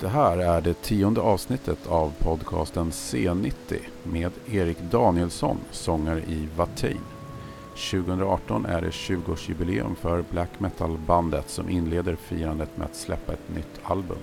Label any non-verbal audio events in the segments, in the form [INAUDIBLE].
Det här är det tionde avsnittet av podcasten C90 med Erik Danielsson, sångare i Watain. 2018 är det 20-årsjubileum för black metal-bandet som inleder firandet med att släppa ett nytt album.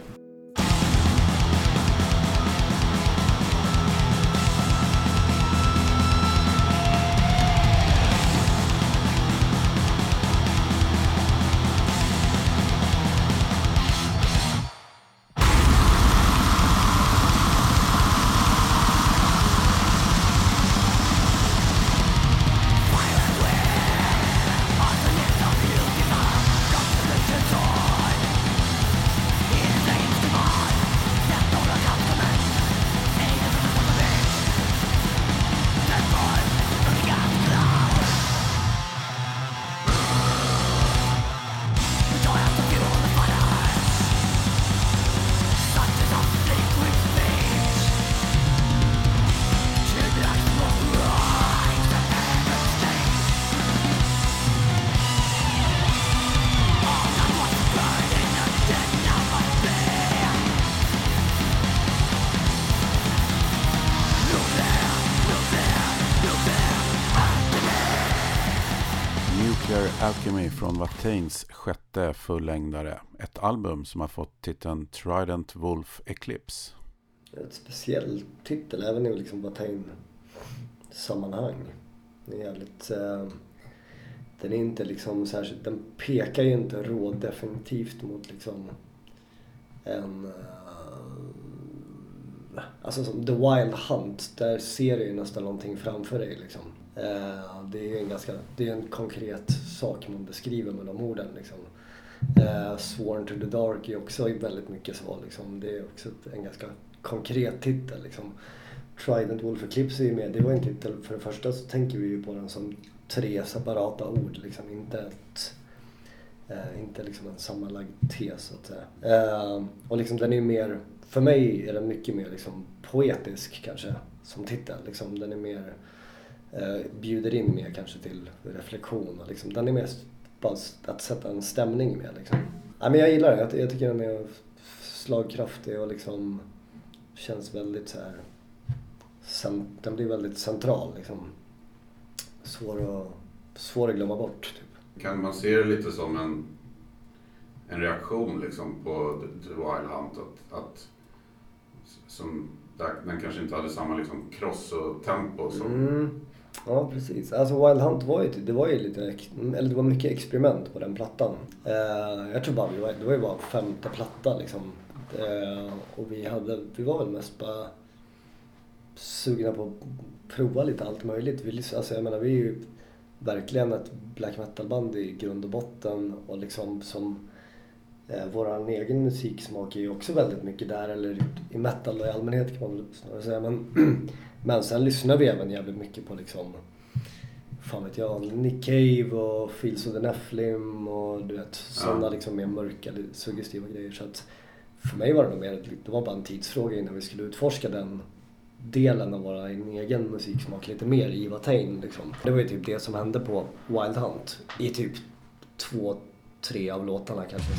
Sjätte fullängdare. Ett album som har fått titeln Trident Wolf Eclipse. Ett speciell titel även i liksom Batain sammanhang. Den är jävligt... Eh, den är inte liksom särskilt... Den pekar ju inte rå definitivt mot liksom en... Eh, alltså som The Wild Hunt, där ser du ju nästan någonting framför dig liksom. Eh, det är ju en ganska, det är en konkret sak man beskriver med de orden liksom. Eh, Sworn to the Dark är också väldigt mycket så liksom. Det är också en ganska konkret titel liksom. Trident Wolf Eclipse är ju med, det var en titel, för det första så tänker vi ju på den som tre separata ord liksom, inte ett eh, inte liksom en sammanlagd tes så att säga. Eh, och liksom den är ju mer, för mig är den mycket mer liksom poetisk kanske som titel. Liksom, den är mer eh, bjuder in mer kanske till reflektion. Och liksom, den är mer bara att sätta en stämning med. Liksom. Ja, men jag gillar den. Jag, jag tycker den är slagkraftig och liksom känns väldigt så här. Den blir väldigt central. Liksom. Svår, att, svår att glömma bort. Typ. Kan man se det lite som en, en reaktion liksom på The Wild Hunt? Att, att som, den kanske inte hade samma liksom kross och tempo som... Mm. Ja, precis. Alltså Wild Hunt var ju, typ- det var ju lite, eller det var mycket experiment på den plattan. Eh, jag tror bara vi var, det var ju bara femte platta liksom. Eh, och vi hade, vi var väl mest bara sugna på att prova lite allt möjligt. Vi, alltså jag menar vi är ju verkligen ett black metal-band i grund och botten och liksom som eh, våran egen musiksmak är ju också väldigt mycket där, eller i metal i allmänhet kan man väl snarare säga. Men [CLEARS THROAT] Men sen lyssnar vi även jävligt mycket på liksom fan vet jag, Nick Cave och Fields of the Nephilim och du vet sådana ja. liksom mer mörka, suggestiva grejer. Så att för mig var det nog mer, det var bara en tidsfråga innan vi skulle utforska den delen av vår egen musiksmak lite mer i Watain liksom. Det var ju typ det som hände på Wild Hunt i typ två, tre av låtarna kanske.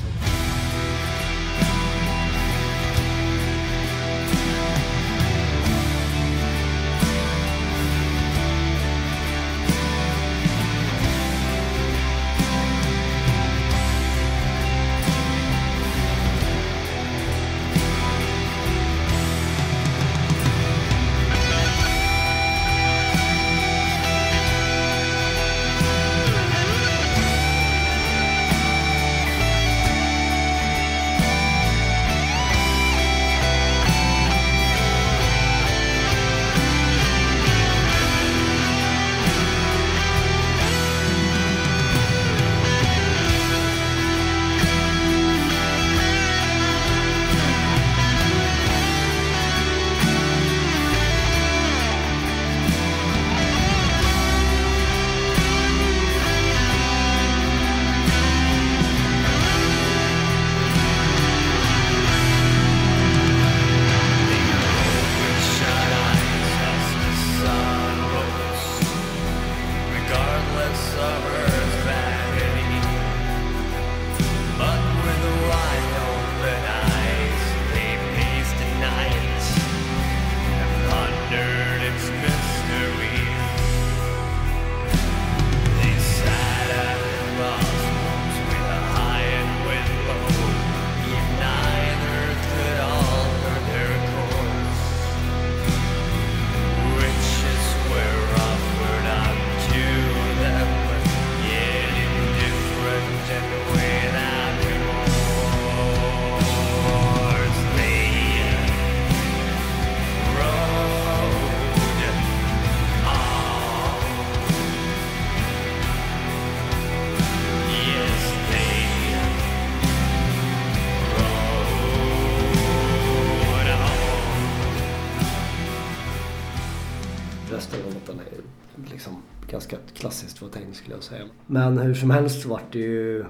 Skulle jag säga. Men hur som helst så vart det ju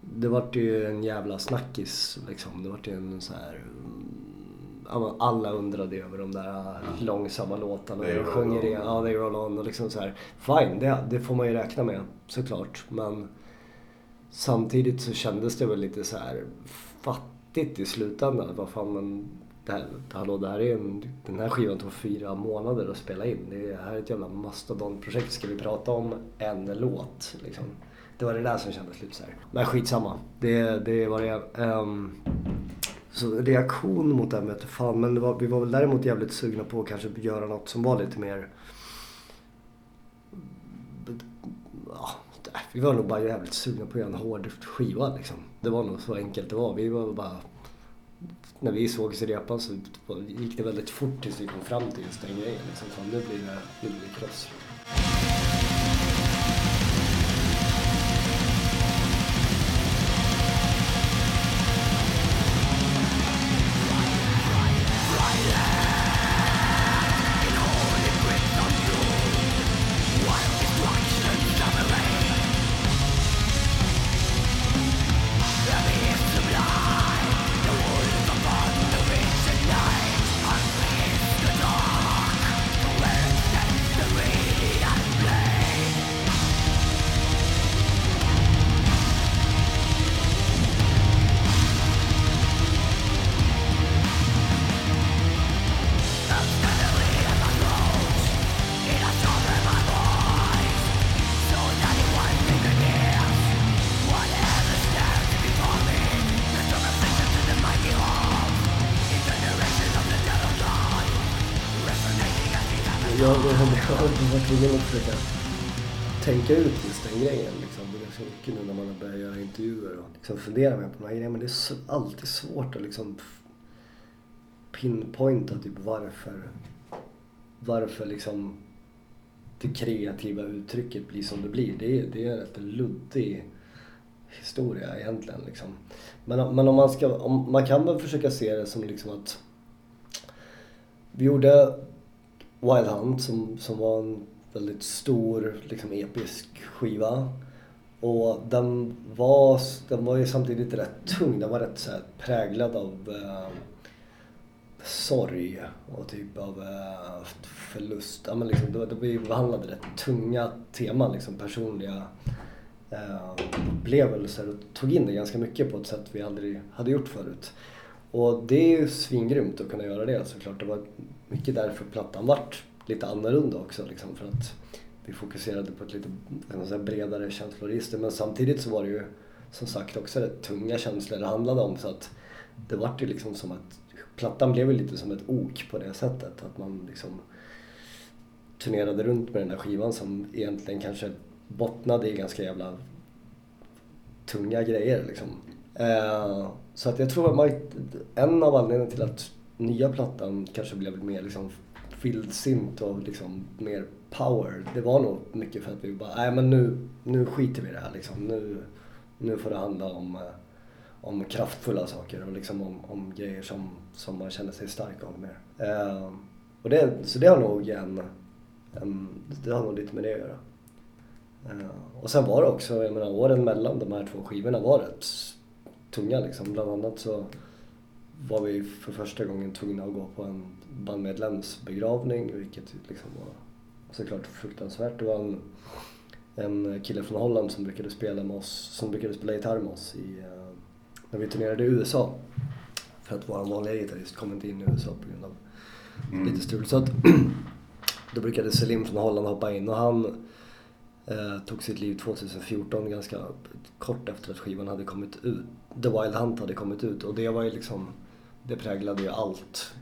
det vart ju en jävla snackis liksom. Det vart ju en så här alla undrade över de där långsamma låtarna. They sjunger det, ja, They Roll On och liksom så här. Fine, det, det får man ju räkna med såklart. Men samtidigt så kändes det väl lite så här fattigt i slutändan. Vad fan, men här, hallå, det här är en, den här skivan tog fyra månader att spela in. Det här är ett jävla mastodontprojekt. Ska vi prata om en låt liksom? Det var det där som kändes lite så här. Men skitsamma. Det, det var det. Um, så reaktion mot det här mötet, fan men var, vi var väl däremot jävligt sugna på att kanske göra något som var lite mer... Ja, vi var nog bara jävligt sugna på att göra en hård skiva liksom. Det var nog så enkelt det var. Vi var bara... När vi sågs i repan så gick det väldigt fort tills vi kom fram till just den grejen. Liksom. Fan, nu blir det, nu blir det kross. Alltså, jag var tvungen att försöka tänka ut just den grejen. Liksom. Det är så mycket nu när man har börjat göra intervjuer och liksom fundera mer på de här grejerna. Men det är alltid svårt att liksom pinpointa typ varför, varför liksom det kreativa uttrycket blir som det blir. Det är, det är en rätt luddig historia egentligen. Liksom. Men, men om man ska, om, man kan väl försöka se det som liksom att vi gjorde Wild Hunt som, som var en väldigt stor, liksom episk skiva. Och den var, den var ju samtidigt rätt tung. Den var rätt så här, präglad av eh, sorg och typ av eh, förlust. Ja, men liksom, det, det, vi behandlade rätt tunga teman, liksom personliga eh, upplevelser och tog in det ganska mycket på ett sätt vi aldrig hade gjort förut. Och det är ju svingrymt att kunna göra det såklart. Det var mycket därför plattan vart lite annorlunda också liksom för att vi fokuserade på ett lite säga, bredare känsloregister men samtidigt så var det ju som sagt också rätt tunga känslor det handlade om. Så att det vart ju liksom som att plattan blev ju lite som ett ok på det sättet. Att man liksom turnerade runt med den där skivan som egentligen kanske bottnade i ganska jävla tunga grejer liksom. Eh, så att jag tror att en av anledningarna till att nya plattan kanske blev mer liksom vildsint och liksom mer power. Det var nog mycket för att vi bara, nej men nu, nu skiter vi i det här liksom. Nu, nu får det handla om, eh, om kraftfulla saker och liksom om, om grejer som, som man känner sig stark av mer. Eh, och det, så det har nog en, en, det har nog lite med det att göra. Eh, och sen var det också, jag menar åren mellan de här två skivorna var rätt tunga liksom. Bland annat så var vi för första gången tvungna att gå på en bandmedlems begravning vilket liksom var såklart fruktansvärt. Det var en, en kille från Holland som brukade spela med oss, som brukade spela gitarr med oss i, uh, när vi turnerade i USA. För att vår vanliga gitarrist kom inte in i USA på grund av mm. lite strul. Så att [CLEARS THROAT] då brukade Selim från Holland hoppa in och han eh, tog sitt liv 2014 ganska kort efter att skivan hade kommit ut. The Wild Hunt hade kommit ut och det var ju liksom, det präglade ju allt.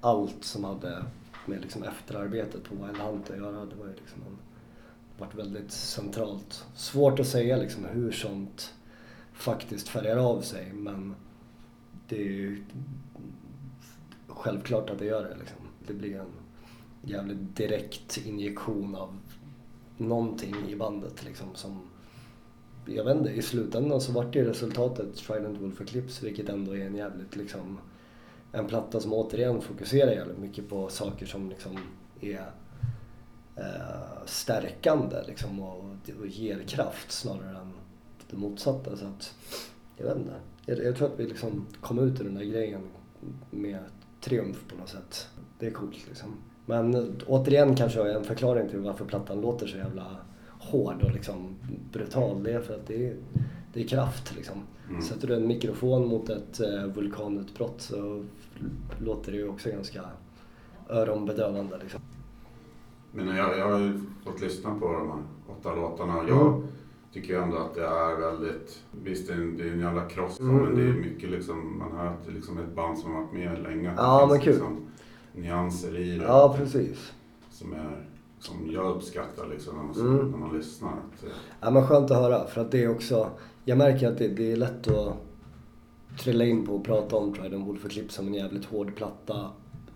Allt som hade med liksom efterarbetet på Wild Hunt att göra. Det var ju liksom en, varit väldigt centralt. Svårt att säga liksom hur sånt faktiskt färgar av sig men det är ju självklart att det gör det. Liksom. Det blir en jävligt direkt injektion av någonting i bandet liksom som jag vet inte, i slutändan så vart ju resultatet Trident Wolf Eclipse vilket ändå är en jävligt liksom en platta som återigen fokuserar jävligt mycket på saker som liksom är eh, stärkande liksom och, och ger kraft snarare än det motsatta. Så att, jag vet inte. Jag, jag tror att vi liksom kom ut ur den där grejen med triumf på något sätt. Det är coolt liksom. Men eh, återigen kanske en förklaring till varför plattan låter så jävla hård och liksom brutal. Det är för att det är, det är kraft liksom. Mm. Sätter du en mikrofon mot ett eh, vulkanutbrott så låter det ju också ganska öronbedövande liksom. Men jag, jag har ju fått lyssna på de här åtta låtarna och jag mm. tycker ju ändå att det är väldigt, visst det är en, det är en jävla kross mm. men det är mycket liksom, man hör att det är liksom ett band som har varit med länge. Ja men kul. Liksom nyanser i det. Ja precis. Som, är, som jag uppskattar liksom när man, mm. när man lyssnar. Att, ja men skönt att höra för att det är också, jag märker att det, det är lätt att trilla in på och prata om Trident Wolf Eclipse som en jävligt hård platta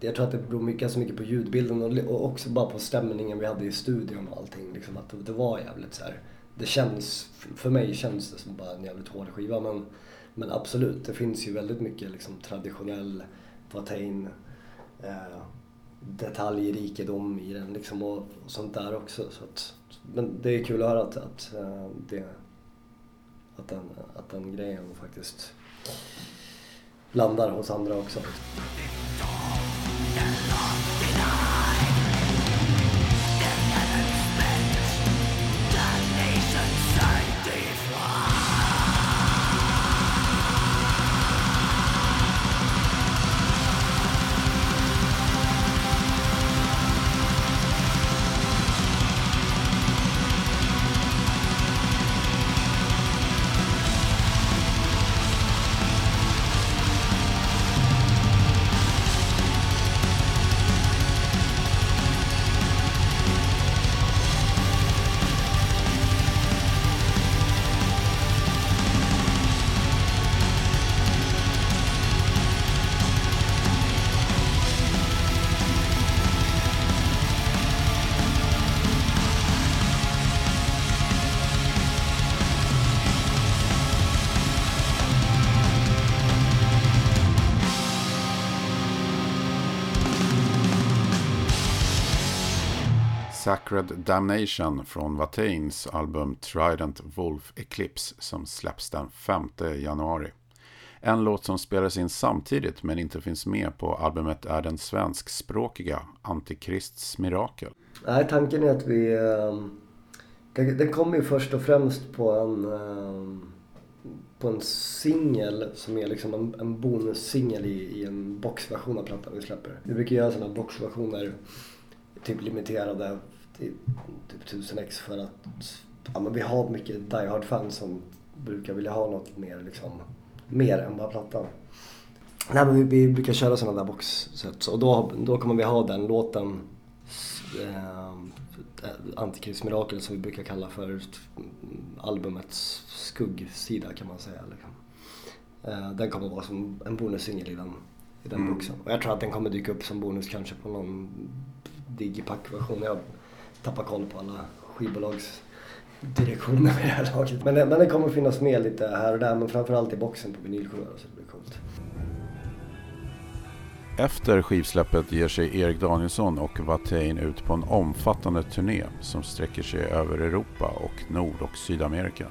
jag tror att det beror mycket, ganska mycket på ljudbilden och, också bara på stämningen vi hade i studion och allting. Liksom att det, var jävligt så här. Det känns, för mig känns det som bara en jävligt hård skiva men, men absolut, det finns ju väldigt mycket liksom traditionell Watain eh, detaljrikedom i den liksom och, och, sånt där också. Så att, men det är kul att höra att, att, eh, det, att, den, att den grejen faktiskt landar hos andra också. Sacred Damnation från Watains album Trident Wolf Eclipse som släpps den 5 januari. En låt som spelas in samtidigt men inte finns med på albumet är den svenskspråkiga Antikrists mirakel. Nej, tanken är att vi... Ehm, den, den kommer ju först och främst på en, ehm, på en singel som är liksom en, en bonussingel i, i en boxversion av plattan vi släpper. Vi brukar göra sådana boxversioner typ limiterade till typ 1000 x för att ja, men vi har mycket Die Hard-fans som brukar vilja ha något mer liksom, mer än bara plattan. Nej men vi, vi brukar köra sådana där boxsets och då, då kommer vi ha den låten eh, Antikrist Mirakel som vi brukar kalla för albumets skuggsida kan man säga. Liksom. Eh, den kommer vara som en bonussingel i den, i den mm. boxen. Och jag tror att den kommer dyka upp som bonus kanske på någon digipack-version. Jag tappar koll på alla skivbolagsdirektioner med det här laget. Men, men den kommer finnas med lite här och där men framförallt i boxen på vinylskivor så det blir coolt. Efter skivsläppet ger sig Erik Danielsson och Watain ut på en omfattande turné som sträcker sig över Europa och Nord och Sydamerika.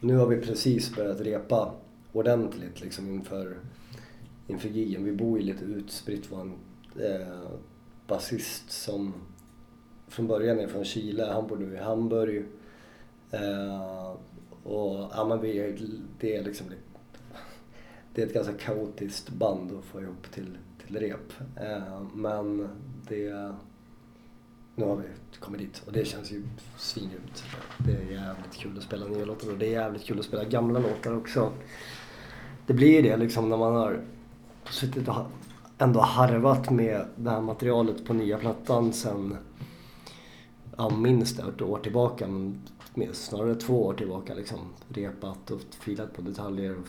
Nu har vi precis börjat repa ordentligt liksom inför, inför gigen. Vi bor ju lite utspritt. Vår eh, basist som från början är från Chile, han bor nu i Hamburg. Eh, och ja, men vi, det är liksom det är ett ganska kaotiskt band att få ihop till, till rep. Eh, men det nu har vi kommit dit och det känns ju svingrymt. Det är jävligt kul att spela nya låtar och det är jävligt kul att spela gamla låtar också. Det blir ju det liksom när man har suttit och ändå harvat med det här materialet på nya plattan sen ja, minst ett år tillbaka. Men snarare två år tillbaka liksom. Repat och filat på detaljer och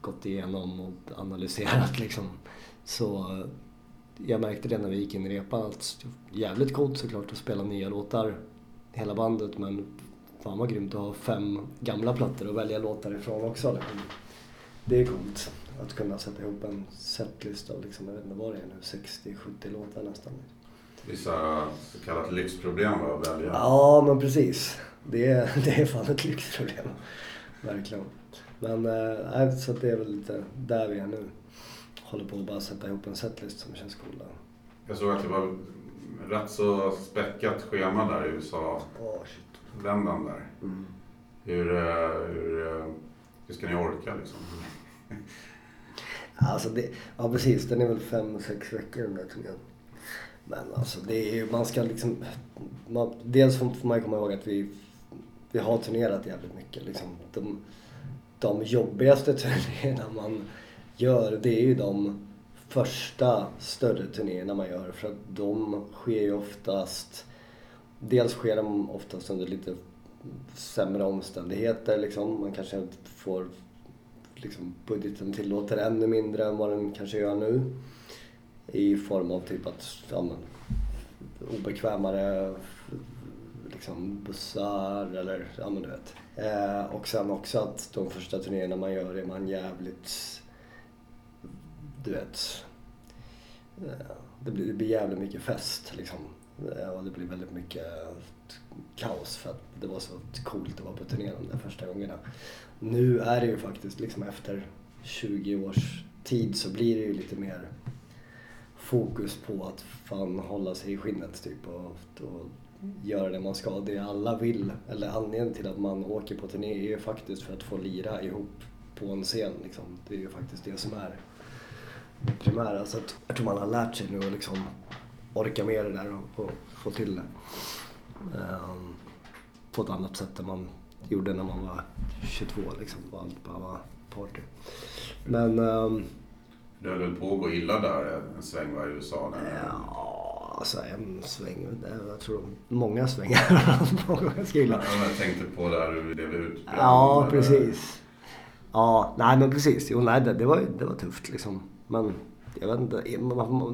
gått igenom och analyserat liksom. Så jag märkte det när vi gick in i repan att jävligt coolt såklart att spela nya låtar hela bandet men fan vad grymt att ha fem gamla plattor och välja låtar ifrån också. Liksom. Det är coolt att kunna sätta ihop en setlist av, liksom, jag vet inte vad det är nu, 60-70 låtar nästan. Vissa så kallat lyxproblem att välja. Ja, men precis. Det är, [LAUGHS] det är fan ett lyxproblem. Verkligen. Men äh, så det är väl lite där vi är nu. Håller på att bara sätta ihop en setlist som känns cool. Där. Jag såg att det var rätt så späckat schema där i USA. Oh, Vändan där. Mm. Hur, eh, hur, eh, hur ska ni orka liksom? Alltså det, ja precis, den är väl fem, sex veckor den där turnén. Men alltså det är ju, man ska liksom... Man, dels får man komma ihåg att vi, vi har turnerat jävligt mycket. Liksom. De, de jobbigaste [LAUGHS] turnéerna man gör, det är ju de första större turnéerna man gör. För att de sker ju oftast... Dels sker de oftast under lite sämre omständigheter. Liksom. Man kanske får liksom, budgeten tillåter ännu mindre än vad den kanske gör nu. I form av typ att, ja, men, obekvämare liksom, bussar eller, ja men du vet. Eh, och sen också att de första turnéerna man gör är man jävligt, du vet. Eh, det, blir, det blir jävligt mycket fest liksom. Eh, och det blir väldigt mycket kaos för att det var så coolt att vara på turné de där första gångerna. Nu är det ju faktiskt liksom efter 20 års tid så blir det ju lite mer fokus på att fan hålla sig i skinnet typ och, och göra det man ska. Det alla vill, eller anledningen till att man åker på turné är ju faktiskt för att få lira ihop på en scen. Liksom. Det är ju faktiskt det som är primära. Så att jag tror man har lärt sig nu att liksom orka med det där och, och få till det. Um, på ett annat sätt än man gjorde när man var 22 liksom. Och allt bara var party. Men... Um, det höll väl på att gå illa där en sväng var i USA? När ja, alltså en sväng. Jag tror många svängar ganska illa. Ja, jag tänkte på där du blev ut. Ja, precis. Ja, nej men precis. Jo, nej, det, det, var, det var tufft liksom. Men jag vet inte,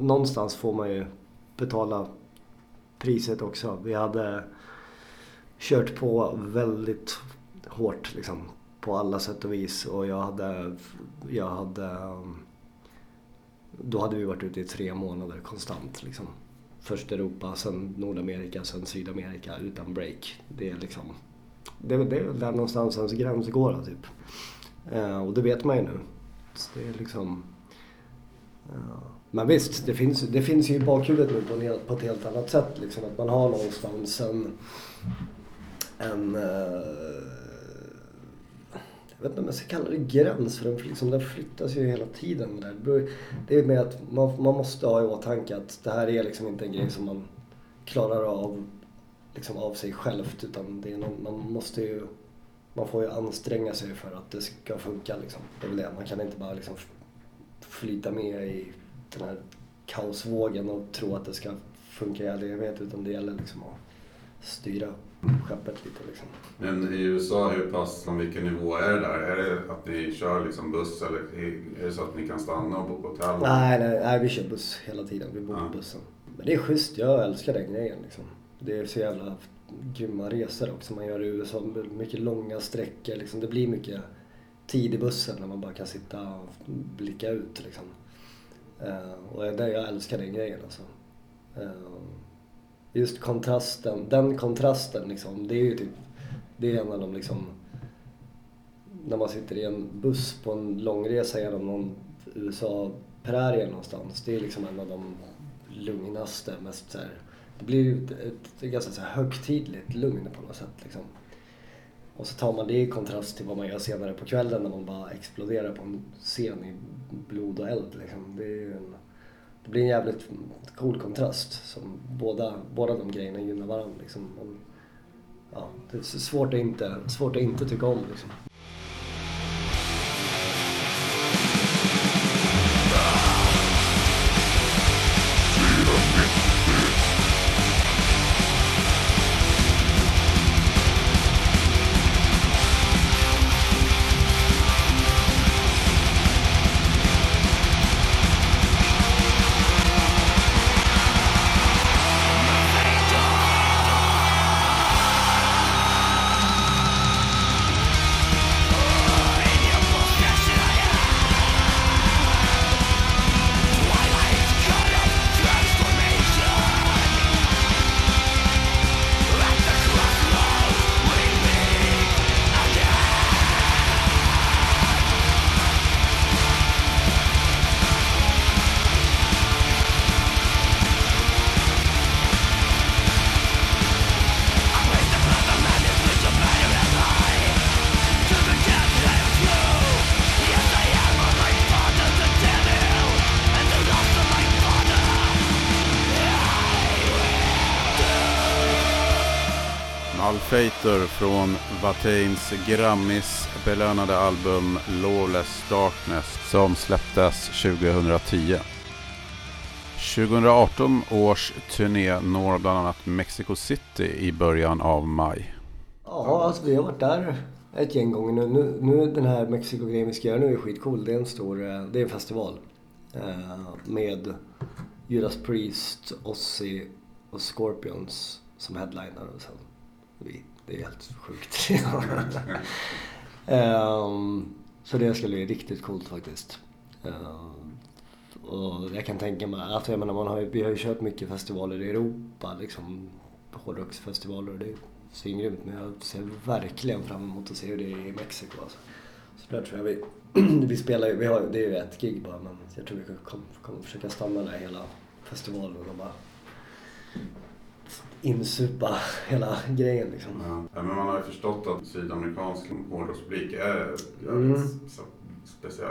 någonstans får man ju betala priset också. Vi hade kört på väldigt hårt liksom, på alla sätt och vis. Och jag hade, jag hade... Um, då hade vi varit ute i tre månader konstant. Liksom. Först Europa, sen Nordamerika, sen Sydamerika utan break. Det är liksom... Det, är väl där någonstans ens gräns går typ. Eh, och det vet man ju nu. Så det är liksom... Men visst, det finns, det finns ju i bakhuvudet nu på, en, på ett helt annat sätt. Liksom, att man har någonstans en... en uh, jag vet inte om jag ska kalla det gräns, för den, liksom, den flyttas ju hela tiden. Där. Det är med att man, man måste ha i åtanke att det här är liksom inte en grej som man klarar av liksom, av sig självt. Utan det är någon, man måste ju... Man får ju anstränga sig för att det ska funka. Liksom. Det är väl det. Man kan inte bara liksom, flyta med i den här kaosvågen och tro att det ska funka i all evighet utan det gäller liksom att styra skeppet lite liksom. Men i USA, hur pass, från vilken nivå är det där? Är det att ni kör liksom buss eller är det så att ni kan stanna och bo på hotell? Nej, nej, nej, vi kör buss hela tiden. Vi bor ja. på bussen. Men det är schysst, jag älskar den grejen liksom. Det är så jävla grymma resor också man gör i USA. Mycket långa sträckor liksom. Det blir mycket tid i bussen när man bara kan sitta och blicka ut liksom. Uh, och det, jag älskar den grejen alltså. Uh, just kontrasten, den kontrasten liksom, det är ju typ, det är en av de liksom, när man sitter i en buss på en långresa genom någon USA-prärie någonstans, det är liksom en av de lugnaste, mest så här, det blir ju ett, ett, ett ganska så här högtidligt lugn på något sätt liksom. Och så tar man det i kontrast till vad man gör senare på kvällen när man bara exploderar på en scen i blod och eld. Liksom. Det, en, det, blir en jävligt cool kontrast. Som båda, båda de grejerna gynnar varandra. Liksom. Och, ja, det är svårt att inte, svårt att inte tycka om. Liksom. Alfator från Vatains Grammis belönade album Lawless Darkness som släpptes 2010. 2018 års turné når bland annat Mexico City i början av maj. Ja, alltså vi har varit där ett gäng gånger nu. Nu, nu den här Mexiko-grejen vi ska göra nu är skitcool. Det är en stor, eh, det är en festival. Eh, med Judas Priest, Ozzy och Scorpions som headliner. Och sen. Det är helt sjukt. um, så det ska bli riktigt coolt faktiskt. Um, och jag kan tänka mig, alltså jag menar man har ju, vi har ju kört mycket festivaler i Europa liksom. Hårdrocksfestivaler och det är svingrymt men jag ser verkligen fram emot att se hur det är i Mexiko alltså. Så där tror jag vi, [CLEARS THROAT] vi spelar vi har, det är ju ett gig bara men jag tror vi kommer, kommer försöka stanna där hela festivalen och bara insupa hela grejen liksom. Ja. men man har ju förstått att sydamerikansk hårdrockspublik är mm. speciell.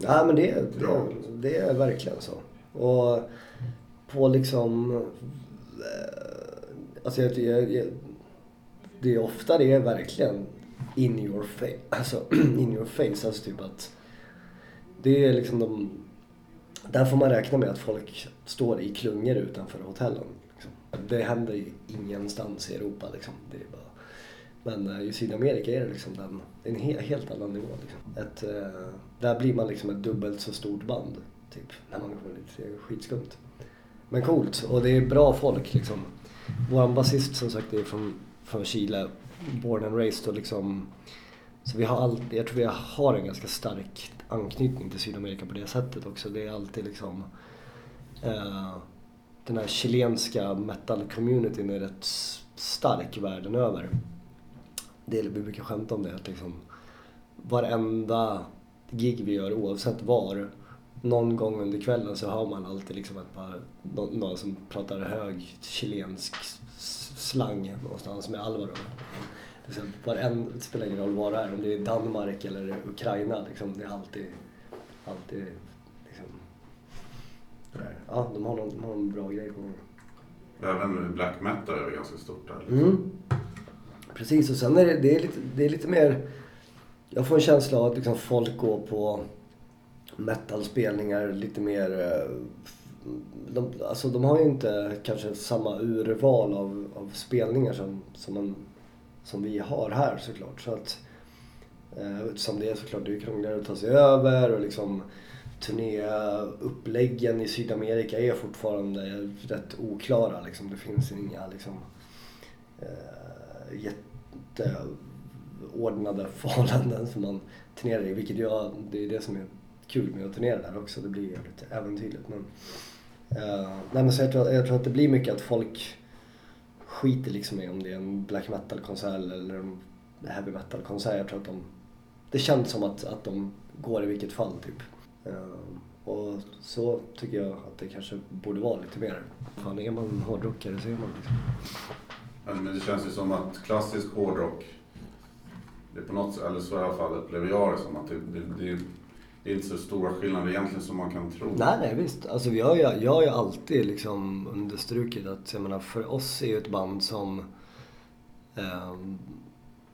Ja men det, det, det är verkligen så. Och på liksom... Eh, alltså jag, jag, jag, det är ofta det är verkligen in your face. Alltså [CLEARS THROAT] in your face. Alltså typ att det är liksom de... Där får man räkna med att folk står i klungor utanför hotellen. Det händer ju ingenstans i Europa liksom. Det är bara... Men eh, i Sydamerika är det liksom den, en helt annan nivå. Liksom. Ett, eh, där blir man liksom ett dubbelt så stort band. Typ, när man kommer dit. Det är skitskumt. Men coolt och det är bra folk liksom. Vår basist som sagt är från, från Chile, born and raised och liksom så vi har alltid, jag tror vi har en ganska stark anknytning till Sydamerika på det sättet också. Det är alltid liksom eh, den här chilenska metal-communityn är rätt stark världen över. Det, vi brukar skämta om det att liksom varenda gig vi gör oavsett var någon gång under kvällen så har man alltid liksom ett par, någon som pratar hög chilensk slang någonstans med Alvaro. Liksom, varenda, det spelar ingen roll var det är, om det är Danmark eller Ukraina. Liksom, det är alltid, alltid Ja, de har, någon, de har en bra grej på gång. Även black metal är ganska stort där. Liksom. Mm. Precis, och sen är det, det, är lite, det är lite mer... Jag får en känsla av att liksom folk går på metalspelningar lite mer... Eh, de, alltså de har ju inte kanske samma urval av, av spelningar som, som, man, som vi har här såklart. Så att, eh, som det är såklart, det är krångligare att ta sig över och liksom turnéuppläggen i Sydamerika är fortfarande rätt oklara. Liksom. Det finns inga liksom, eh, jätteordnade [LAUGHS] förhållanden som man turnerar i. Vilket jag, det är det som är kul med att turnera där också. Det blir jävligt äventyrligt. Men, eh, nej, men så jag, tror, jag tror att det blir mycket att folk skiter liksom i om det är en black metal-konsert eller en heavy metal-konsert. Jag tror att de, det känns som att, att de går i vilket fall typ. Ehm, och så tycker jag att det kanske borde vara lite mer. Fan, är man hårdrockare så är man liksom. Men det känns ju som att klassisk hårdrock, det är på något sätt, eller så i alla fall upplever jag det som att det, det, det, det är inte så stora skillnader egentligen som man kan tro. Nej, nej visst. Alltså vi har jag har ju alltid liksom understrukit att jag menar, för oss är ju ett band som eh,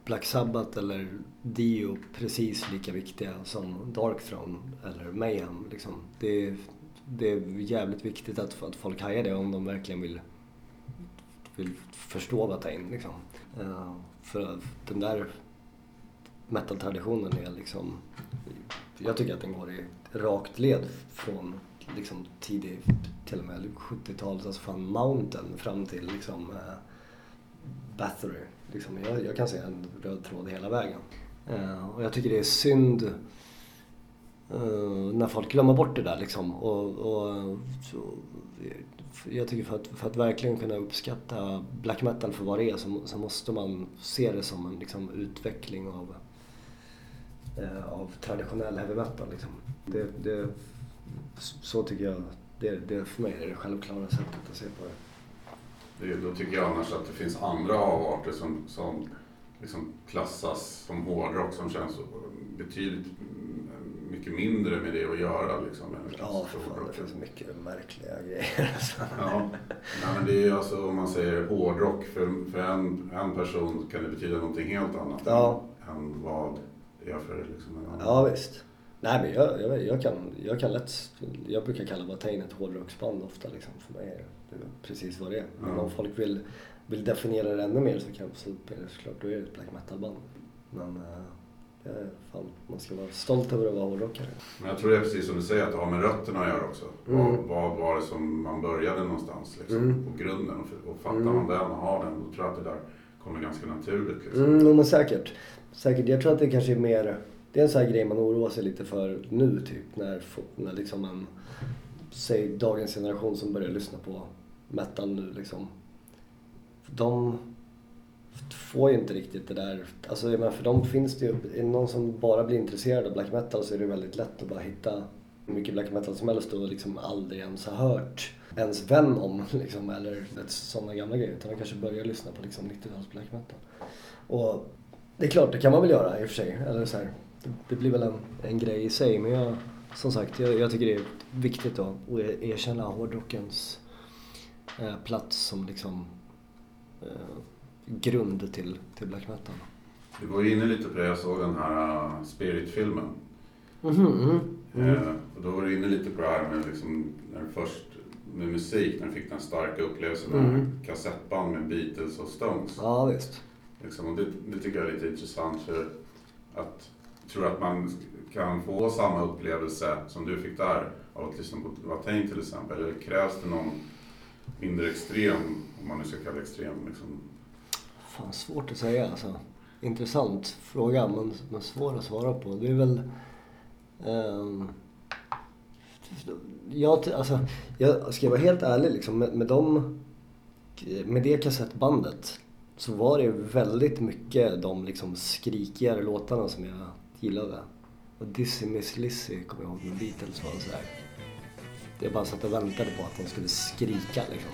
Black Sabbath eller Dio precis lika viktiga som Darkthrone eller Mayhem. Liksom. Det, är, det är jävligt viktigt att, att folk hajar det om de verkligen vill, vill förstå Watain. Liksom. Uh, för den där metal-traditionen är liksom... Jag tycker att den går i rakt led från liksom tidig, till och med 70-talet, alltså från Mountain fram till liksom uh, Bathory. Liksom, jag, jag, kan se en röd tråd hela vägen. Eh, och jag tycker det är synd eh, när folk glömmer bort det där liksom. Och, och så, jag tycker för att, för att verkligen kunna uppskatta black metal för vad det är så, så måste man se det som en liksom, utveckling av, eh, av traditionell heavy metal. Liksom. Det, det, så tycker jag, det, det för mig är det självklara sättet att se på det det, då tycker jag annars att det finns andra avarter som, som liksom klassas som hårdrock som känns betydligt mycket mindre med det att göra liksom. än Ja, för fan, det finns mycket märkliga grejer. alltså. Ja, Nej, men det är ju alltså om man säger hårdrock för, för en, en person kan det betyda någonting helt annat Ja. än, än vad det är för liksom en annan. Ja, visst. Nej, men jag, jag, jag, kan, jag kan lätt... Jag brukar kalla Watain ett hårdrocksband ofta. Liksom. För mig är det precis vad det är. Men Ja. om folk vill, vill definiera det ännu mer så, kan, så är det såklart då är det ett black metal-band. Men eh, jag är fan, man ska vara stolt över att vara hårdrockare. Men jag tror det är precis som du säger att det har med rötterna att göra också. Mm. Vad, var det som man började någonstans liksom, Mm. på grunden och, och fattar Mm. man den och har den då tror jag att det där kommer ganska naturligt. Liksom. Mm, men säkert. Säkert. Jag tror att det kanske är mer... Det är en sån här grej man oroar sig lite för nu typ. När, när liksom en... Säg dagens generation som börjar lyssna på metal nu liksom. De får ju inte riktigt det där. Alltså jag menar, för dem finns det ju... Är det någon som bara blir intresserad av black metal så är det väldigt lätt att bara hitta hur mycket black metal som helst och liksom aldrig ens har hört ens vän om [LAUGHS] liksom, eller sådana gamla grejer. Utan de kanske börjar lyssna på liksom 90-tals black metal. Och det är klart, det kan man väl göra i och för sig. Eller så här, det, blir väl en, en grej i sig. Men jag, som sagt, jag, jag tycker det är viktigt då att e- erkänna hårdrockens eh, plats som liksom grund till, till black metal. Du var inne lite på det, jag såg den här uh, Spirit-filmen. Mhm, mm. Eh, och då var du inne lite på det här med liksom, när först med musik, när du fick den starka upplevelsen med Mm. kassettband med Beatles och Stones. Ja, visst. Liksom, och det, det tycker jag är lite intressant för att jag tror att man kan få samma upplevelse som du fick där av att lyssna på Watain till exempel. Eller krävs det någon mindre extrem, om man nu ska kalla det extrem, liksom, Fan, svårt att säga alltså. Intressant fråga, men, men svår att svara på. Det är väl... Um, jag, alltså, jag ska jag vara helt ärlig liksom, med, med, dem, med det kassettbandet så var det väldigt mycket de liksom skrikigare låtarna som jag gillade. Och Dizzy Miss Lizzy kommer jag ihåg med Beatles var så här. Jag bara satt och väntade på att de skulle skrika liksom.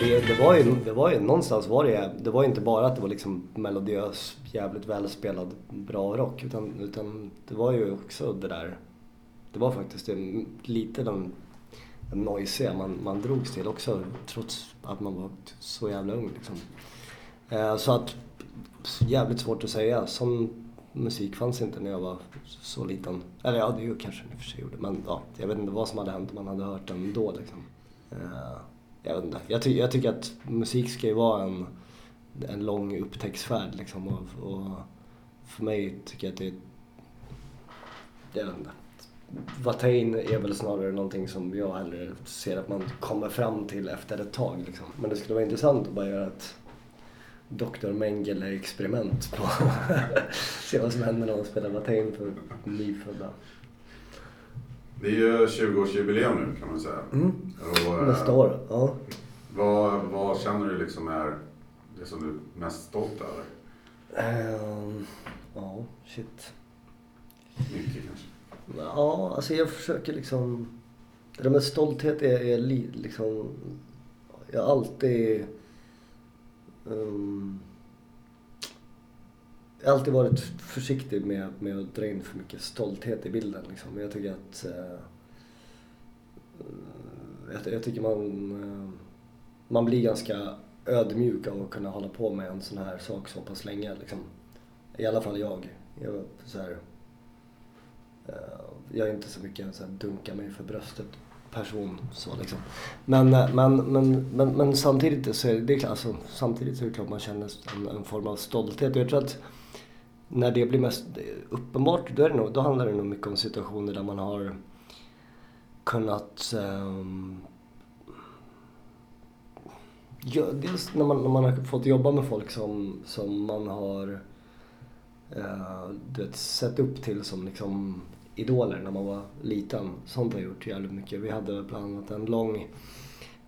Det, det, var ju, det var ju någonstans var det, det var ju inte bara att det var liksom melodiös, jävligt välspelad, bra rock. Utan, utan det var ju också det där, det var faktiskt lite den noisiga man, man drogs till också. Trots att man var så jävla ung liksom. Eh, så att, jävligt svårt att säga. Sån musik fanns inte när jag var så liten. Eller ja, det ju kanske den i och för sig gjorde. Men ja, jag vet inte vad som hade hänt om man hade hört den då liksom. Eh, jag vet inte. Jag, ty jag tycker att musik ska ju vara en, en lång upptäcktsfärd liksom. Och, och för mig tycker jag att det är... Jag vet inte. Watain är väl snarare någonting som jag hellre ser att man kommer fram till efter ett tag. Liksom. Men det skulle vara intressant att bara göra ett Dr. Mengele-experiment på [LAUGHS] se vad som händer när man spelar Watain för nyfödda. Det är ju 20-årsjubileum nu kan man säga. Mm. Och, eh, Nästa år, ja. Vad, vad känner du liksom är det som du är mest stolt över? Ehm, ja, shit. Mycket kanske. Ja, alltså jag försöker liksom... Det där med stolthet är, är liksom... Jag har alltid... Um, jag har alltid varit försiktig med, med att dra in för mycket stolthet i bilden. Liksom. Jag tycker att... Uh, jag, jag tycker man... Uh, man blir ganska ödmjuk av att kunna hålla på med en sån här sak så pass länge. Liksom. I alla fall jag. jag så här, Eh, jag är inte så mycket en sån här dunka mig för bröstet person så liksom. Men, eh, men, men, men, men samtidigt så är det, klart, alltså, samtidigt så är det klart man känner en, en form av stolthet. Och jag tror att när det blir mest uppenbart då, är det nog, då handlar det nog mycket om situationer där man har kunnat ehm, um, Ja, dels när man, när man har fått jobba med folk som, som man har uh, du vet, sett upp till som liksom idoler när man var liten. Sånt har jag gjort jävligt mycket. Vi hade bland annat en lång,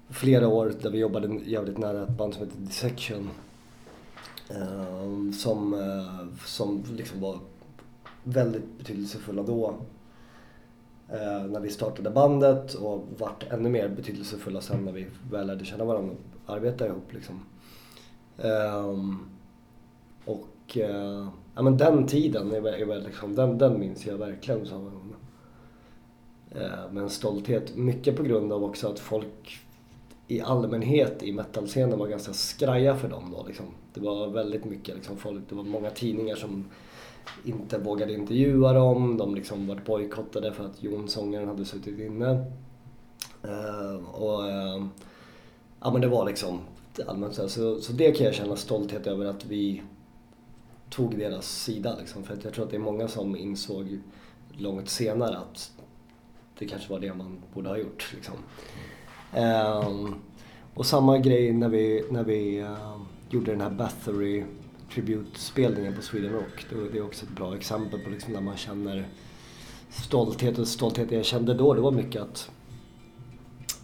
flera år där vi jobbade jävligt nära ett band som heter Dissection. Eh, som, eh, som liksom var väldigt betydelsefulla då. eh, när vi startade bandet och vart ännu mer betydelsefulla sen när vi väl lärde känna varandra och arbetade ihop. Liksom. Ehm, och och eh, ja, men den tiden, är, är liksom, den, den minns jag verkligen som en, eh, med en stolthet. Mycket på grund av också att folk i allmänhet i metalscenen var ganska skraja för dem då. Liksom. Det var väldigt mycket liksom, folk, det var många tidningar som inte vågade intervjua dem. De liksom var bojkottade för att Jon, sångaren, hade suttit inne. Uh, och uh, ja men det var liksom allmänt så, här. så Så det kan jag känna stolthet över att vi tog deras sida liksom. För att jag tror att det är många som insåg långt senare att det kanske var det man borde ha gjort liksom. Um, och samma grej när vi, när vi uh, gjorde den här Bathory tributspelningen på Sweden Rock. Det, det är också ett bra exempel på liksom när man känner stolthet. Och stolthet jag kände då, det var mycket att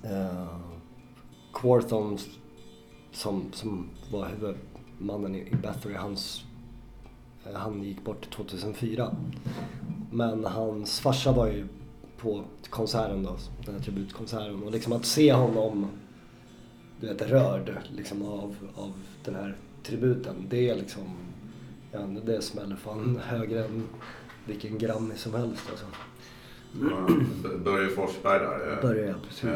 ehm, uh, Quarthon som, som var huvudmannen i, i Bathory, hans, han gick bort 2004. Men hans farsa var ju på konserten då, den här tributkonserten. Och liksom att se honom, du vet, rörd liksom av, av den här tributen. Det är liksom, ja, det smäller fan högre än vilken Grammy som helst alltså. Börje Forsberg där. jag precis.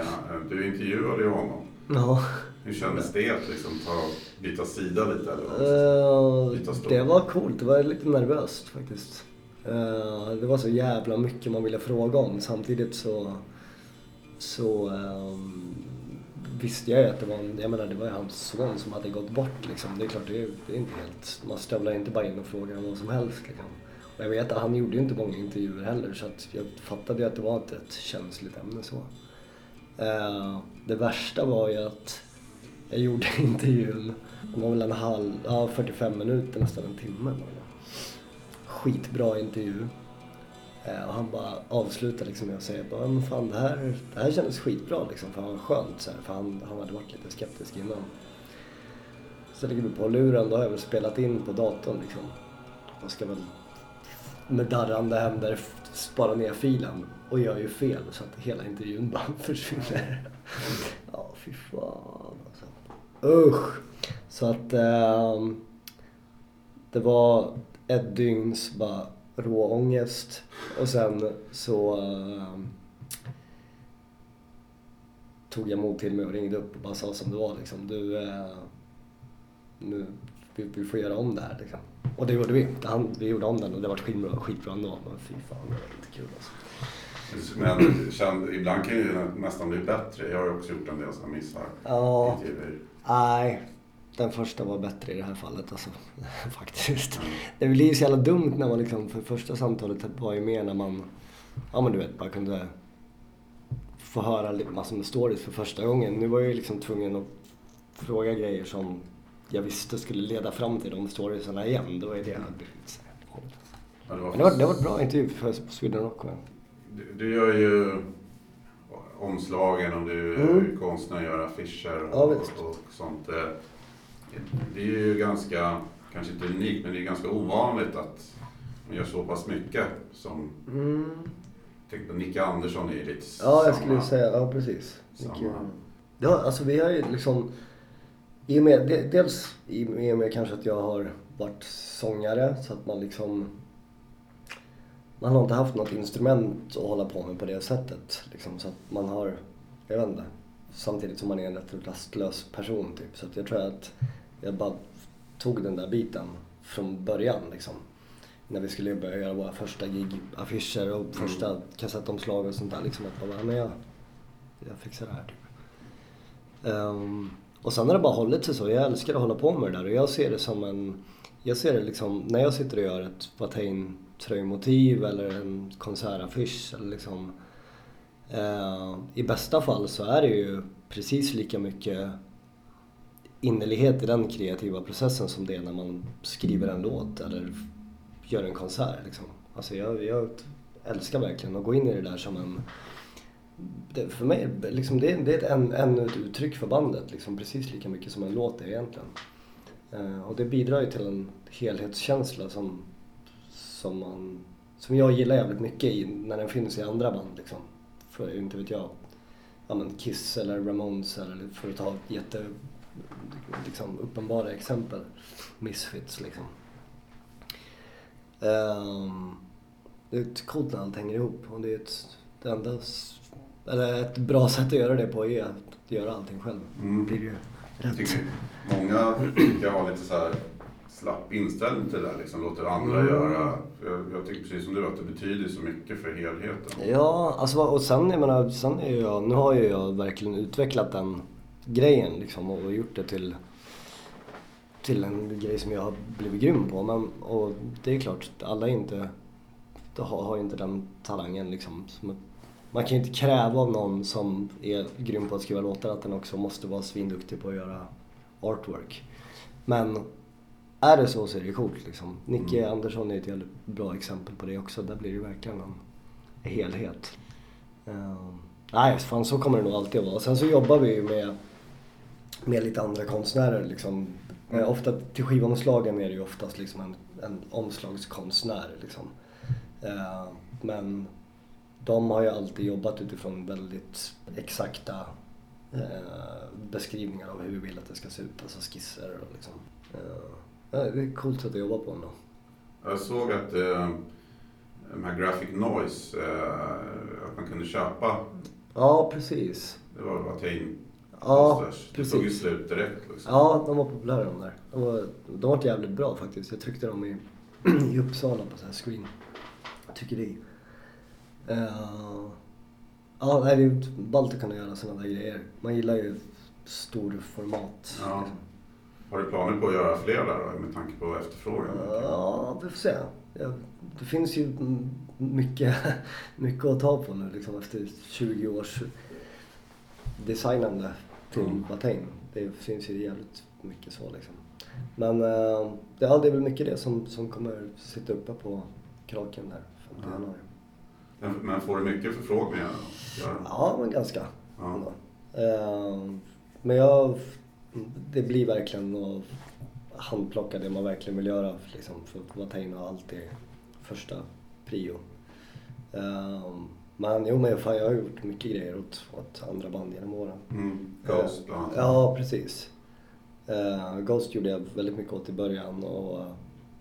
Du intervjuade ju honom. Ja. Hur kändes det att liksom ta, byta sida lite? Eller? Eh, stort. det var coolt, det var lite nervöst faktiskt. Eh, det var så jävla mycket man ville fråga om. Samtidigt så, så ehm, visste jag ju att det var, jag menar, det var ju hans son som hade gått bort liksom. Det är klart, det är, det är inte helt, man stövlar inte bara in och frågar om vad som helst liksom. Och jag vet att han gjorde ju inte många intervjuer heller så att jag fattade ju att det var inte ett känsligt ämne så. Eh, det värsta var ju att jag gjorde [LAUGHS] intervjun, det var väl en halv, ja 45 minuter, nästan en timme var det. Skitbra intervju. Eh, och han bara avslutar liksom med att säga bara, men fan det här, det här kändes skitbra liksom, för han var skönt så här, för han, han hade varit lite skeptisk innan. Så lägger vi på luren, då har jag väl spelat in på datorn liksom. Jag ska väl med darrande händer spara ner filen och gör ju fel så att hela intervjun bara [LAUGHS] försvinner. Ja, fy fan. Usch! Så att ehm, det var ett dygns bara rå ångest och sen så ehm, tog jag mod till mig och ringde upp och bara sa som det var liksom. Du, eh, nu, vi, vi får göra om det här liksom. Och det gjorde vi. Han, vi gjorde om den och det var skitbra, skitbra ändå. Men fy fan, det var inte kul alltså. Men känd, ibland kan ju nästan bli bättre. Jag har ju också gjort en del sådana missar. Ja. Intervjuer. Nej, den första var bättre i det här fallet alltså. [LAUGHS] Faktiskt. Det blir ju så jävla dumt när man liksom, för första samtalet var ju mer när man, ja men du vet, bara kunde få höra massor med stories för första gången. Nu var jag ju liksom tvungen att fråga grejer som jag visste skulle leda fram till de storiesarna igen. Det var ju det jag hade blivit det var Men det var, det var ett bra intervju för Sweden Rock. Du, du gör ju omslagen och du är Mm. konstnär och gör affischer Ja, och, och sånt. Eh, Det är ju ganska, kanske inte unikt, men det är ganska ovanligt att man gör så pass mycket som Mm. Tänk på Nicke Andersson är ju lite Ja, jag samma- skulle säga, ja precis. samma. Ja, alltså vi har ju liksom, i och med, de- dels i och med kanske att jag har varit sångare så att man liksom, man har inte haft något instrument att hålla på med på det sättet. Liksom, så att man har, jag vet inte, samtidigt som man är en rätt rastlös person typ. Så jag tror att jag bara tog den där biten från början liksom. När vi skulle börja göra våra första gig, affischer och första kassettomslag och sånt där. Liksom att bara, men jag, jag fixar det här typ. Ehm, och sen har det bara hållit sig så. Jag älskar att hålla på med det där och jag ser det som en... Jag ser det liksom, när jag sitter och gör ett Watain tröjmotiv eller en konsertaffisch eller liksom... eh, I bästa fall så är det ju precis lika mycket innerlighet i den kreativa processen som det är när man skriver en låt eller gör en konsert. Liksom. Alltså jag, jag älskar verkligen att gå in i det där som en... Det, för mig liksom, det, är- det är ett, en, ännu ett uttryck för bandet, liksom, precis lika mycket som en låt är egentligen. Eh, och det bidrar ju till en helhetskänsla som, som, man, som jag gillar jävligt mycket i, när den finns i andra band liksom. För inte vet jag, ja men Kiss eller Ramones eller för att ta jätte liksom, uppenbara exempel. Misfits liksom. Ehm, det är coolt när allt hänger ihop och det är ett, det enda, eller ett bra sätt att göra det på är att göra allting själv. Mm. blir ju Jag rätt. tycker många tycker jag har lite så här slapp inställning till det där. Liksom låter andra Mm. göra. Jag, jag tycker precis som du att det betyder så mycket för helheten. Ja, alltså och sen jag menar, sen är jag, nu har ju jag verkligen utvecklat den grejen liksom och gjort det till till en grej som jag har blivit grym på. Men, och det är klart, alla är inte, de har, har inte den talangen liksom. Som- Man kan ju inte kräva av någon som är grym på att skriva låtar att den också måste vara svinduktig på att göra artwork. Men är det så så är det coolt liksom. Nicke Mm. Andersson är ett jävligt bra exempel på det också. Där blir det verkligen en helhet. Uh, nej, fan så kommer det nog alltid att vara. Sen så jobbar vi ju med, med lite andra konstnärer liksom. Eh, ofta till skivomslagen är det ju oftast liksom en, en omslagskonstnär liksom. Eh, men de har ju alltid jobbat utifrån väldigt exakta eh, beskrivningar av hur vi vill att det ska se ut, alltså skisser och liksom. Ja, det är ett coolt sätt att jobba på ändå. Jag såg att eh, de här Graphic Noise, eh, att man kunde köpa, Ja, precis. det var Watain Ja. Det tog ju precis. slut direkt liksom. Ja, de var populära de där. De var, de var jävligt bra faktiskt. Jag tryckte dem i, [CLEARS THROAT] i Uppsala på så här screen. Tyckeri. Uh, ja, det är ju ballt att kunna göra sådana där grejer. Man gillar ju stor format. Ja. liksom. Har du planer på att göra fler där då, med tanke på efterfrågan? Ja, vi får se. Det finns ju mycket, mycket att ta på nu liksom efter 20 års designande till Mm. Watain. Det finns ju jävligt mycket så liksom. Men eh, det, ja, det är väl mycket det som, som kommer sitta uppe på kraken där 5 Ja. januari. Men, men får du mycket förfrågningar? Ja, men ganska. Eh, men jag, det blir verkligen att handplocka det man verkligen vill göra. Liksom, för Watain har alltid första prio. Eh, men jo, men fan, jag har gjort mycket grejer åt, åt andra band genom åren. Mm. Ghost bland annat. Ja, precis. Eh, Ghost gjorde jag väldigt mycket åt i början och eh,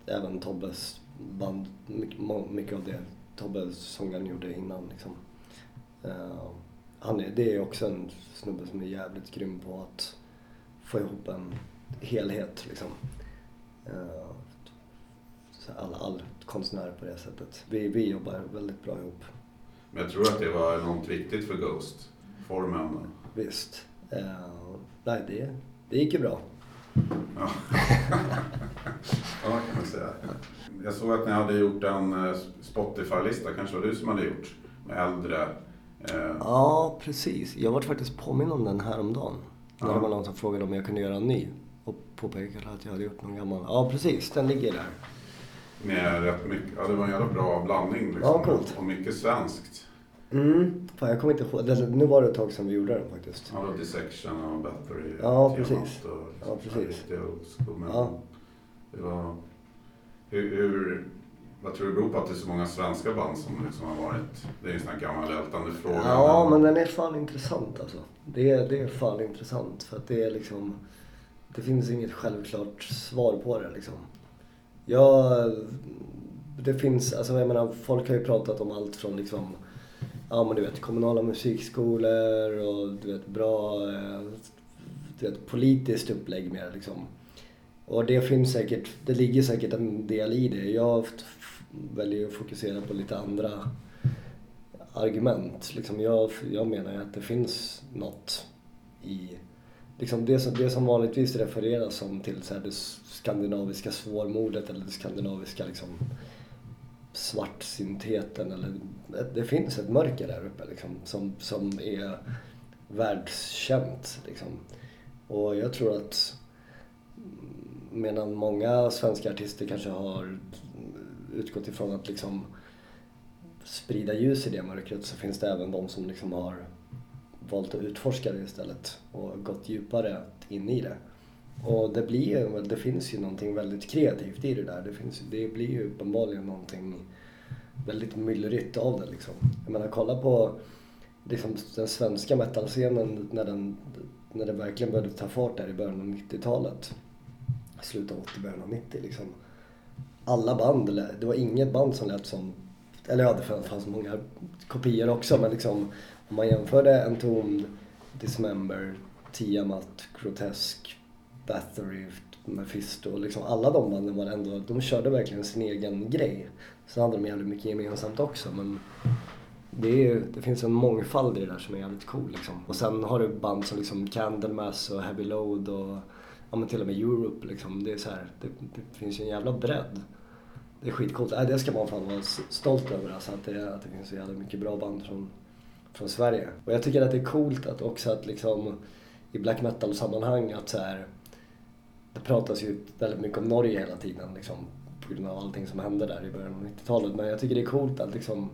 även Tobbes band, mycket, mycket av det Tobbe sångaren gjorde innan liksom. Eh, han är, det är också en snubbe som är jävligt grym på att få ihop en helhet liksom. Eh, så all, all konstnär på det sättet. Vi, vi jobbar väldigt bra ihop. Men jag tror att det var enormt viktigt för Ghost. Formen. Visst. Eh, nej, det, det gick ju bra. Ja. [LAUGHS] ja, kan man säga. Jag såg att ni hade gjort en eh, Spotify-lista, kanske var du som hade gjort, med äldre. Eh, Ja, precis. Jag var faktiskt påminn om den häromdagen. När Ja. det var någon som frågade om jag kunde göra en ny. Och påpekade att jag hade gjort någon gammal. Ja, precis. Den ligger där. med rätt mycket, ja det var en jävla bra blandning liksom. Ja, coolt. Och mycket svenskt. Mm. Fan, jag kommer inte ihåg. det- Nu var det ett tag sedan vi gjorde den faktiskt. Ja, då Dissection och Battery. Ja, precis. Och, Ja, precis. Det, school, men Ja. det var... Hur, hur, vad tror du beror på att det är så många svenska band som liksom har varit... Det är ju en sån här gammal ältande fråga. Ja, men den är fan intressant alltså. Det är, det är fan intressant. För att det är liksom... Det finns inget självklart svar på det liksom. Jag... Det finns, alltså jag menar, folk har ju pratat om allt från liksom... Ja men du vet, kommunala musikskolor och du vet, bra... Eh, du vet, politiskt upplägg mer liksom. Och det finns säkert, det ligger säkert en del i det. Jag väljer att fokusera på lite andra argument. Liksom jag, jag menar ju att det finns något i liksom det, som, det som vanligtvis refereras som till så här det skandinaviska svårmodet eller det skandinaviska liksom svartsyntheten. Eller, det finns ett mörker där uppe liksom, som, som är världskänt. Liksom. Och jag tror att medan många svenska artister kanske har utgått ifrån att liksom sprida ljus i det mörkret så finns det även de som liksom har valt att utforska det istället och gått djupare in i det. Och det blir ju, det finns ju någonting väldigt kreativt i det där. Det, finns, det blir ju uppenbarligen någonting väldigt myllrigt av det liksom. Jag menar kolla på liksom, den svenska metalscenen när den, när det verkligen började ta fart där i början av 90-talet. Slutet av 80, början av 90 liksom. Alla band, det var inget band som lät som, eller ja det fanns- många kopior också men liksom om man jämförde Entombed, Dismember, Tiamat, Grotesque, Bathory, Mephisto, liksom alla de banden var ändå, de körde verkligen sin egen grej. Sen hade de jävligt mycket gemensamt också men det, är, det finns en mångfald i det där som är jävligt cool liksom. Och sen har du band som liksom Candlemass och Heavy Load och ja, men till och med Europe liksom. Det är så här, det, det finns ju en jävla bredd. Det är skitcoolt. Äh, det ska man fan vara stolt över alltså, att det, att det finns så jävla mycket bra band från, från Sverige. Och jag tycker att det är coolt att också att liksom i black metal-sammanhang att så här, det pratas ju väldigt mycket om Norge hela tiden liksom, på grund av allting som hände där i början av 90-talet. Men jag tycker det är coolt att liksom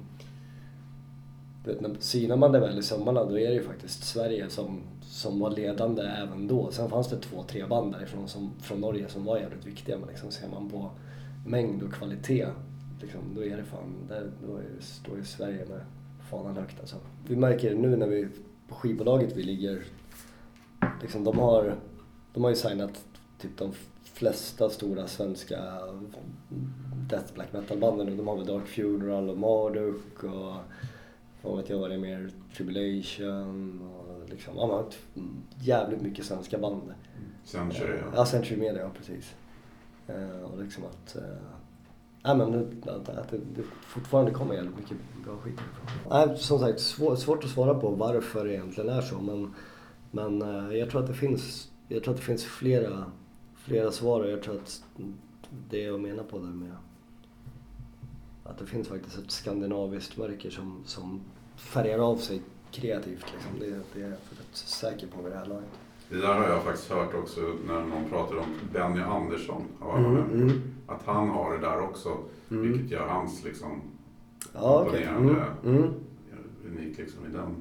vet, när synar man det väl i sömmarna då är det ju faktiskt Sverige som, som var ledande även då. Sen fanns det två, tre band därifrån som, från Norge som var jävligt viktiga men liksom ser man på mängd och kvalitet liksom, då är det fan, där, då är, står ju Sverige med fanan högt alltså. Vi märker det nu när vi, på skivbolaget vi ligger, liksom de har, de har ju signat typ de flesta stora svenska death black metal banden nu. De har väl Dark Funeral och Marduk och vad vet jag vad det är mer, Tribulation och liksom, ja, man har jävligt mycket svenska band. Century, ja. Ja, Century Media, ja precis. Eh, och liksom att, eh, men det- att, det, det fortfarande kommer jävligt mycket bra skit därifrån. Nej, som sagt, svår, svårt att svara på varför det egentligen är så men, men eh, jag tror att det finns, jag tror att det finns flera, flera svar och jag tror att det jag menar på där med att det finns faktiskt ett skandinaviskt mörker som, som färgar av sig kreativt liksom. Det, det är jag rätt säker på vid det här laget. Det där har jag faktiskt hört också när någon pratar om Benny Andersson. Mm, mm. Att han har det där också. Mm. Vilket gör hans liksom Ja, imponerande. Mm, mm. unik liksom i den.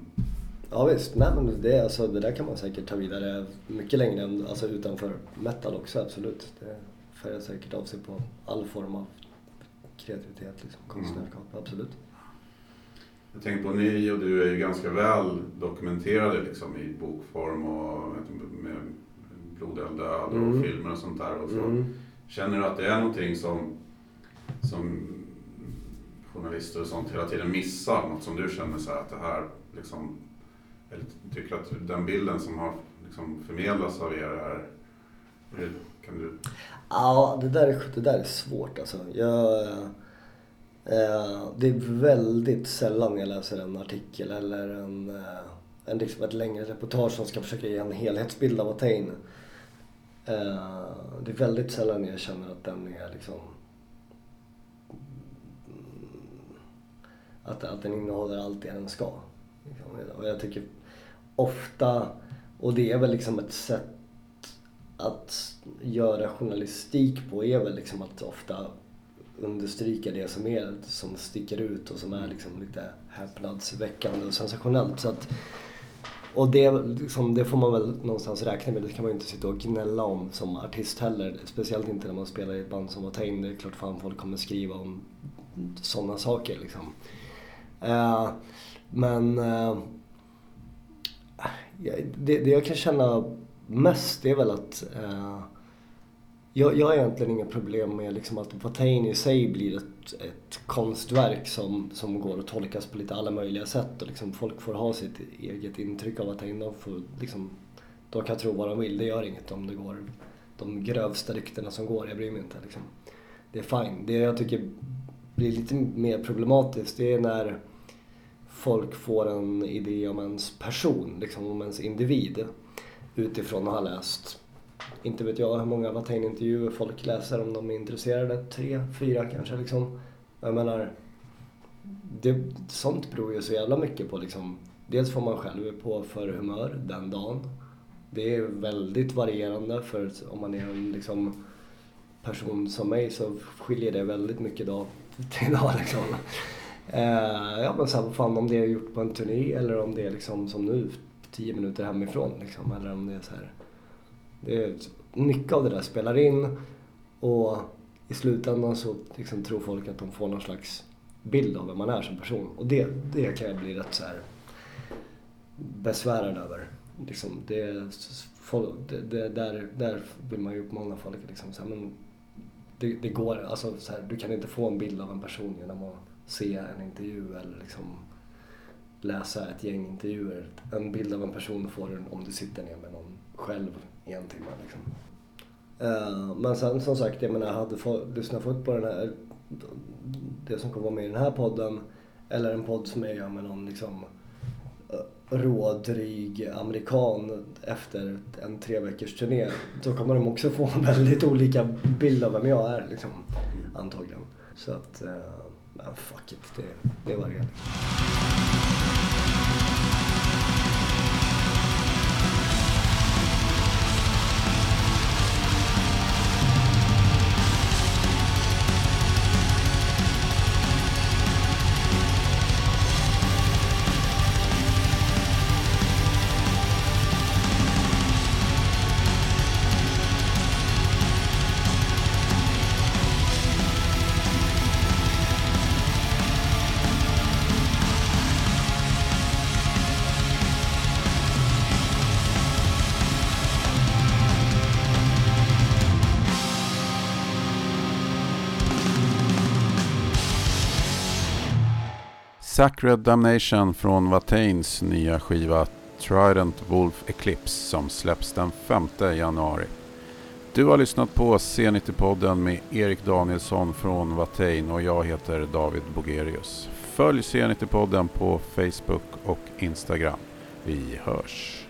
Ja visst, nej men det, alltså, det där kan man säkert ta vidare mycket längre än alltså, utanför metal också, absolut. Det färgar säkert av sig på all form av kreativitet, liksom, konstnärskap, absolut. Jag tänker på ni och du är ju ganska väl dokumenterade liksom i bokform och med Blodeld död och Mm. filmer och sånt där. Och så. Mm. Känner du att det är någonting som, som journalister och sånt hela tiden missar? Något som du känner så här att det här liksom, eller tycker att den bilden som har liksom förmedlats av er är, kan du Ja, det där, är, det där är svårt alltså. Jag, Eh, det är väldigt sällan jag läser en artikel eller en, eh, en, liksom ett längre reportage som ska försöka ge en helhetsbild av Attain. Eh, det är väldigt sällan jag känner att den är liksom... Att, att den innehåller allt det den ska. Liksom. Och jag tycker ofta, och det är väl liksom ett sätt att göra journalistik på är väl liksom att ofta understryka det som är som sticker ut och som är liksom lite häpnadsväckande och sensationellt. Så att, och det, liksom, det får man väl någonstans räkna med. Det kan man ju inte sitta och gnälla om som artist heller. Speciellt inte när man spelar i ett band som Watain. Det är klart fan folk kommer skriva om sådana saker liksom. Eh, men eh, det, det jag kan känna mest det är väl att eh, jag, jag har egentligen inga problem med liksom att Watain i sig blir ett, ett konstverk som, som går att tolkas på lite alla möjliga sätt och liksom folk får ha sitt eget intryck av Watain. De, får liksom, de kan tro vad de vill, det gör inget om det går de grövsta ryktena som går, jag bryr mig inte. Liksom. Det är fine. Det jag tycker blir lite mer problematiskt det är när folk får en idé om ens person, liksom om ens individ utifrån att ha läst, inte vet jag hur många Watain-intervjuer folk läser om de är intresserade, tre, fyra kanske liksom. Jag menar, det, sånt beror ju så jävla mycket på liksom, dels får man själv på för humör den dagen. Det är väldigt varierande för om man är en liksom, person som mig så skiljer det väldigt mycket dag till dag liksom. Eh, ja men så här, vad fan om det är gjort på en turné eller om det är liksom som nu, tio minuter hemifrån liksom. Eller om det är så här. Det är, mycket av det där spelar in och i slutändan så liksom tror folk att de får någon slags bild av vem man är som person. Och det, det kan jag bli rätt så här besvärad över. Liksom, det, folk, det, det, där, där vill man ju uppmana folk liksom, så här, men det, det går, alltså så här, du kan inte få en bild av en person genom att se en intervju eller liksom läsa ett gäng intervjuer. En bild av en person får du om du sitter ner med någon själv i en timme. Liksom. Eh, men sen som sagt, jag menar, hade få, lyssnat folk på den här, det som kommer vara med i den här podden eller en podd som jag gör med någon liksom eh, rådryg amerikan efter en tre veckors turné. Då kommer de också få en väldigt olika bild av vem jag är liksom, antagligen. Så att, eh, men fuck it, det, det var det. Sacred Damnation från Watains nya skiva Trident Wolf Eclipse som släpps den 5 januari. Du har lyssnat på C90-podden med Erik Danielsson från Watain och jag heter David Bogerius. Följ C90-podden på Facebook och Instagram. Vi hörs!